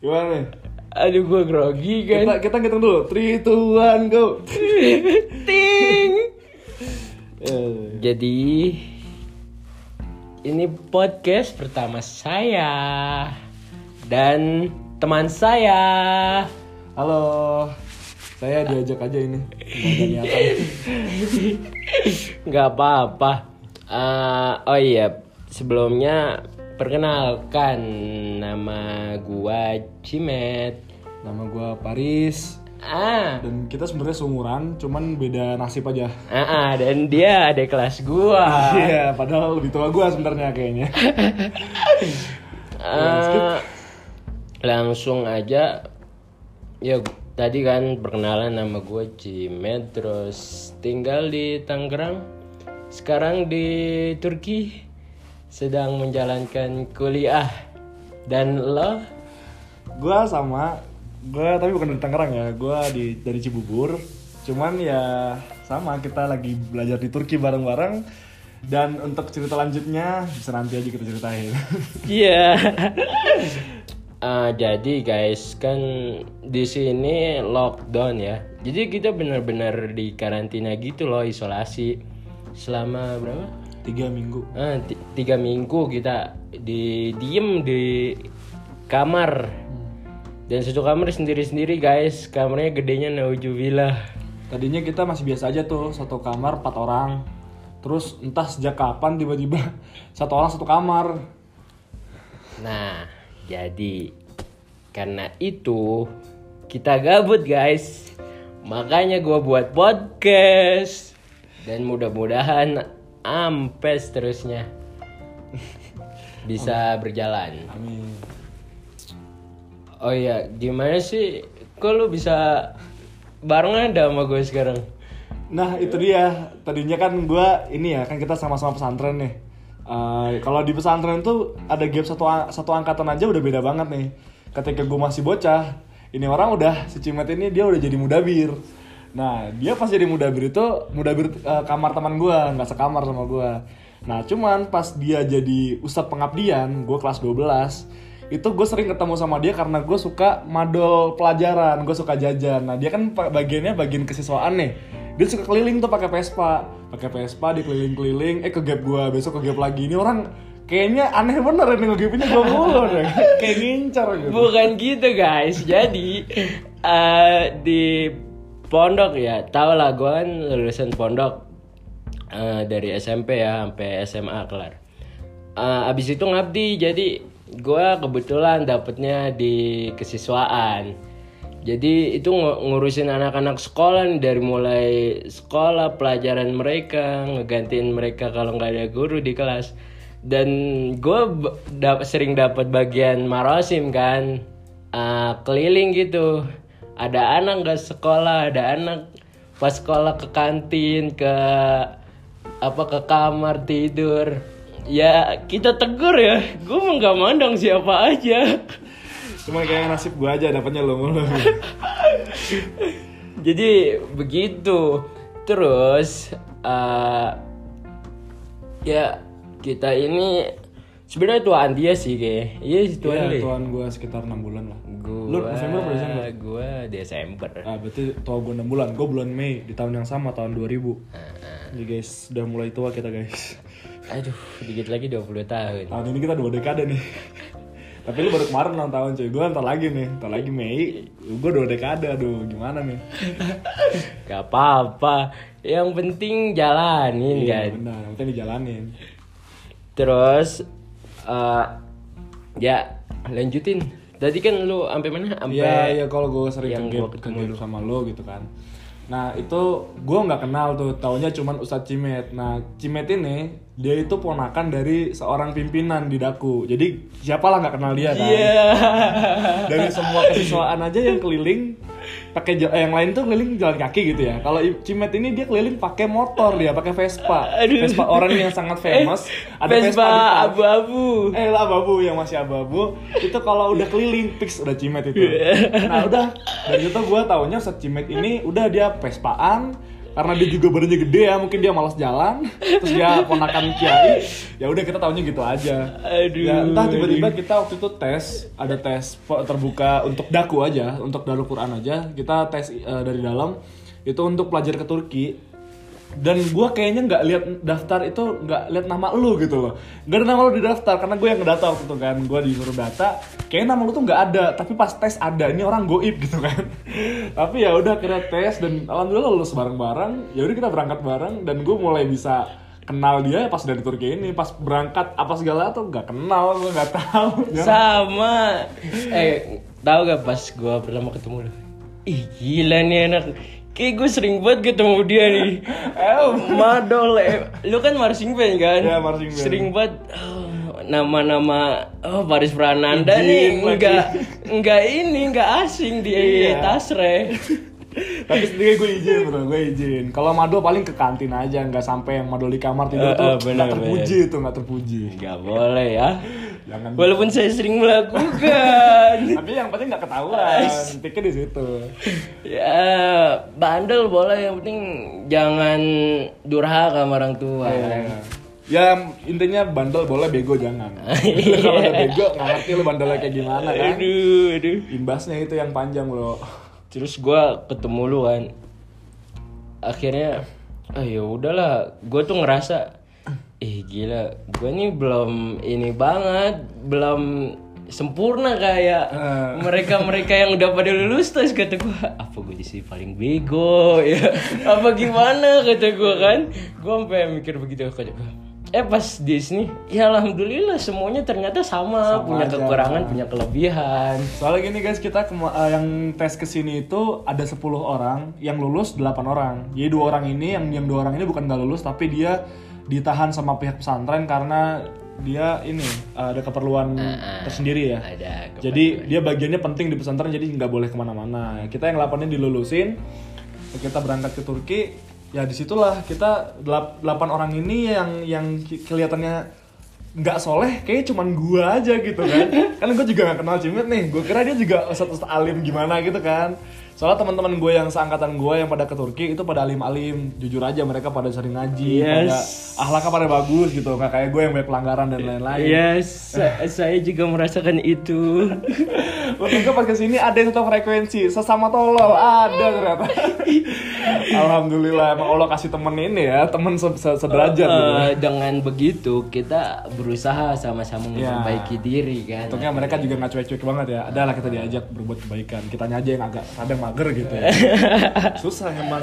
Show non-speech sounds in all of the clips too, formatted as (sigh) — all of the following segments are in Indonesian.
Gimana nih? Aduh gue grogi kan. Kita kita ngitung dulu. 3 2 1 go. (laughs) Ting. Eh, Jadi ini podcast pertama saya dan teman saya. Halo. Saya diajak aja ini. Nggak (laughs) nggak apa-apa. Eh, oh iya, sebelumnya perkenalkan nama gua Cimet. Nama gua Paris Ah, dan kita sebenarnya seumuran, cuman beda nasib aja. ah, ah, dan dia ada kelas gua. Iya, padahal lebih tua gua sebenarnya kayaknya. (laughs) Eh, langsung aja ya tadi kan perkenalan nama gue Cimet terus tinggal di Tangerang sekarang di Turki sedang menjalankan kuliah dan lo Gua sama, gua tapi bukan dari Tangerang ya, gua di dari Cibubur. Cuman ya sama kita lagi belajar di Turki bareng-bareng dan untuk cerita lanjutnya bisa nanti aja kita ceritain. (laughs) Iya. Ah, jadi guys kan di sini lockdown ya. Jadi kita benar-benar di karantina gitu loh isolasi selama berapa? Tiga minggu. Ti- tiga minggu kita di diem di kamar dan satu kamar sendiri-sendiri guys. Kamarnya gedenya naujubillah. Tadinya kita masih biasa aja tuh satu kamar empat orang. Terus entah sejak kapan tiba-tiba (laughs) satu orang satu kamar. Nah, jadi karena itu kita gabut guys. Makanya gua buat podcast dan mudah-mudahan ampes terusnya bisa berjalan. Amin. Oh iya, gimana sih? Kok lu bisa barengan ada sama gue sekarang? Nah itu dia. Tadinya kan gua ini ya kan kita sama-sama pesantren nih. Eh, kalau di pesantren tuh ada gap satu satu angkatan aja udah beda banget nih. Ketika gue masih bocah, ini orang udah si Cimet ini dia udah jadi mudabir. Nah dia pas jadi mudabir itu mudabir eh, kamar teman gua nggak sekamar sama gua. Nah cuman pas dia jadi ustadz pengabdian, gue kelas 12 itu gue sering ketemu sama dia karena gue suka madol pelajaran, gue suka jajan. Nah dia kan bagiannya bagian kesiswaan nih. Dia suka keliling tuh pakai Vespa, pakai Vespa dikeliling-keliling. Eh ke gap gue, besok ke gap lagi. Ini orang kayaknya aneh bener ini ngegapinnya gue mulu deh. Kayak ngincar gitu. Bukan gitu guys. Jadi eh, di pondok ya, tau lah gue kan lulusan pondok eh, dari SMP ya sampai SMA kelar. Eh, abis itu ngabdi, jadi gue kebetulan dapetnya di kesiswaan. Jadi itu ngu- ngurusin anak-anak sekolah nih dari mulai sekolah pelajaran mereka ngegantiin mereka kalau nggak ada guru di kelas dan gue sering dapat bagian marosim kan Ah, keliling gitu ada anak nggak sekolah ada anak pas sekolah ke kantin ke apa ke kamar tidur. Ya kita tegur ya. Gue mau nggak mandang siapa aja. Cuma kayak nasib gue aja dapetnya lo mulu. (laughs) jadi begitu. Terus eh, ya kita ini sebenarnya tuaan dia sih kayak iya sih tuaan dia. tuan gue sekitar 6 bulan lah. gua Lu November apa Desember? gua Desember. Ah berarti tua gue 6 bulan, gue bulan Mei di tahun yang sama tahun 2000 Jadi guys, udah mulai tua kita guys. Aduh dikit lagi 20 tahun. Tahun ini kita dua dekade nih. (laughs) Tapi lu baru kemarin ulang tahun cuy, gue ntar lagi nih Ntar lagi Mei, gue dua dekade, aduh gimana nih? (laughs) Gak apa-apa. Yang penting jalanin Iya kan? benar, yang penting dijalanin. Terus eh, ya lanjutin tadi kan lu sampai mana sampai Iya, iya kalau gue sering yang ke gua gap, ke gap sama lo gitu kan Nah itu gue nggak kenal tuh, taunya cuman Ustadz Cimet. Nah Cimet ini dia itu ponakan dari seorang pimpinan di Daku. Jadi siapa lah nggak kenal dia kan? Iya. Dari semua kesiswaan aja yang keliling pakai eh, yang lain tuh keliling jalan kaki gitu ya. Kalau Cimet ini dia keliling pakai motor dia, pakai Vespa. Aduh. Vespa orang yang sangat (laughs) famous. Ada Vespa abu-abu. Eh lah babu yang masih abu-abu itu kalau udah keliling fix udah cimet itu. Iya. Nah udah dari situ gue taunya set cimet ini udah dia Vespaan karena dia juga badannya gede ya mungkin dia malas jalan. Terus dia ponakan kiai. Ya udah kita tahunya gitu aja. Aduh, ya entah tiba-tiba kita waktu itu tes ada tes terbuka untuk daku aja untuk darul Quran aja. Kita tes eh, dari dalam. Itu untuk pelajar ke Turki dan gua kayaknya nggak lihat daftar itu nggak lihat nama lu gitu loh nggak ada nama lu di daftar karena gue yang ngedata waktu itu kan gue disuruh data kayaknya nama lu tuh nggak ada tapi pas tes ada ini orang goib gitu kan (laughs) tapi ya udah kira tes dan alhamdulillah lulus bareng-bareng ya udah kita berangkat bareng dan gue mulai bisa kenal dia pas dari Turki ini pas berangkat apa segala tuh nggak kenal gue nggak tahu (laughs) Ya. Sama. Eh, tahu gak pas gua pertama ketemu? Ih, gila nih anak. Kayak gue sering banget ketemu dia nih. Eh, madol. Eh, lu kan marching band kan? Iya, marching band. Sering banget. oh, nama-nama oh Paris Prananda nih enggak enggak ini enggak asing di Iya. Tasre. Tapi sedikit gue izin bro gue izin. Kalau mado paling ke kantin aja nggak sampai yang mado di kamar tidur Eh, tuh eh, nggak terpuji itu nggak terpuji. Enggak boleh ya. jangan Walaupun saya sering melakukan. (laughs) tapi yang penting nggak ketahuan tiknya di situ. Ya, bandel boleh yang penting jangan durhaka sama orang tua. ya intinya bandel boleh bego jangan. (laughs) Kalau udah bego nggak ngerti lu bandelnya kayak gimana kan? Aduh, aduh. imbasnya itu yang panjang bro Terus gua ketemu lu kan. Akhirnya ah ya udahlah, gua tuh ngerasa eh gila, gua nih belum ini banget, belum sempurna kayak Eh. mereka-mereka yang udah pada lulus tes kata gua apa gue di sini paling bego ya apa gimana kata gua kan gua sampai mikir begitu kata gua eh pas di sini ya alhamdulillah semuanya ternyata sama, Sama punya aja. kekurangan punya kelebihan Soalnya gini guys, kita kema- eh, yang tes ke sini itu ada 10 orang, yang lulus 8 orang. Jadi dua orang ini, yang yang dua orang ini bukan nggak lulus, tapi dia ditahan sama pihak pesantren karena dia ini eh, ada keperluan tersendiri ya. ada Jadi dia bagiannya penting di pesantren, jadi nggak boleh ke mana-mana. Kita yang 8 ini dilulusin, kita berangkat ke Turki. Ya di situlah kita 8 orang ini yang yang kelihatannya nggak soleh kayak cuman gua aja gitu kan. (laughs) Kan gue juga gak kenal Cimit nih. Gue kira dia juga ustadz alim gimana gitu kan. Soalnya teman-teman gue yang seangkatan gue yang pada ke Turki itu pada alim-alim. Jujur aja mereka pada sering ngaji Yes. pada ahlaknya pada bagus gitu nggak kayak gue yang banyak pelanggaran dan lain-lain Yes, sa- saya juga merasakan itu. (laughs) Untung pas ke sini ada yang satu frekuensi sesama tolol ada ternyata. (laughs) Alhamdulillah emang Allah kasih temen ini ya temen se- se- sederajat gitu. Eh, dengan begitu kita berusaha sama-sama Ya. memperbaiki diri kan. Untungnya mereka juga nggak cuek-cuek banget ya. Adalah kita diajak berbuat kebaikan. Kitanya aja yang agak kadang mager gitu ya. (laughs) Susah emang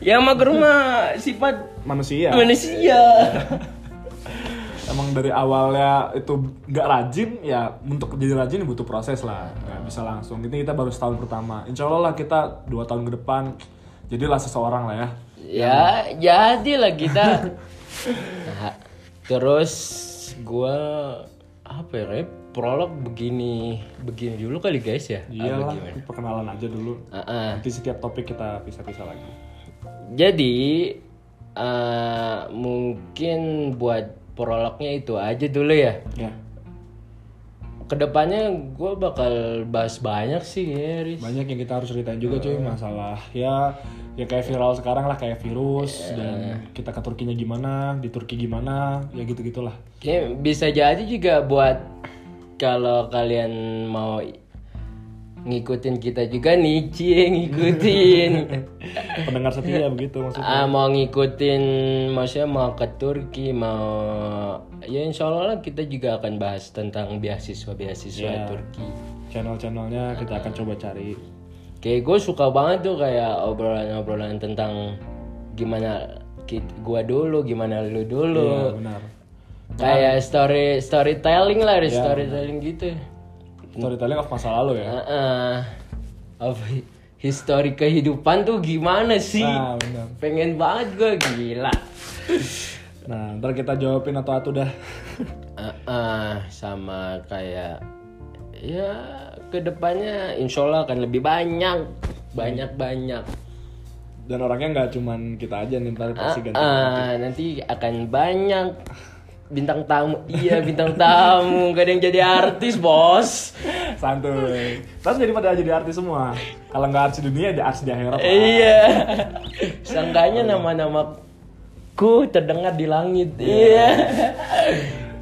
Ya mager mah sifat manusia. manusia. (laughs) Emang dari awalnya itu nggak rajin ya untuk jadi rajin butuh proses lah. Nggak bisa langsung. Ini kita baru setahun pertama. Insya Allah lah kita dua tahun ke depan jadilah seseorang lah ya. ya, jadilah kita. (laughs) Nah, terus gua apa ya? Rep? Prolog begini, begini dulu kali guys ya. Gimana? perkenalan aja dulu. Ah-ah. Nanti setiap topik kita pisah-pisah lagi. Jadi eh, mungkin buat prolognya itu aja dulu ya. Ya, Ke depannya gue bakal bahas banyak sih ya, Riz. banyak yang kita harus ceritain juga cuy masalah ya ya kayak viral sekarang lah kayak virus dan kita ke Turkinya gimana, di Turki gimana, ya gitu gitulah. Kayak bisa jadi juga buat kalau kalian mau ngikutin kita juga nih, cie ngikutin. (laughs) Pendengar setia begitu maksudnya. Ah, mau ngikutin, maksudnya mau ke Turki, mau ya insya Allah lah kita juga akan bahas tentang beasiswa-beasiswa Iya. Turki. Channel-channelnya kita akan coba cari. Kayak gue suka banget tuh kayak obrolan-obrolan tentang gimana gua dulu, gimana lu dulu. benar. Kayak story storytelling lah, Riz, storytelling gitu. Storytelling of masa lalu ya. Heeh. Apa histori kehidupan tuh gimana sih? Nah, benar. Pengen banget gue gila. Nah, ntar kita jawabin atau-atau dah. Heeh, sama kayak ya ke depannya insya Allah akan lebih banyak, banyak banyak. Dan orangnya nggak cuman kita aja nih, ntar pasti ganti. Ah, nanti akan banyak bintang tamu. Iya bintang tamu, gak ada yang jadi artis bos. Santuy. Terus jadi pada jadi artis semua. Kalau nggak artis dunia, ada artis di akhirat. Iya. Sangkanya nama-namaku terdengar di langit. Iya.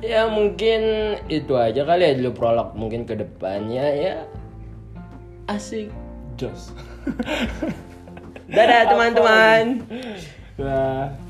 ya mungkin itu aja kali ya dulu prolog mungkin ke depannya ya asik. Jos. Dadah teman-teman. Dah.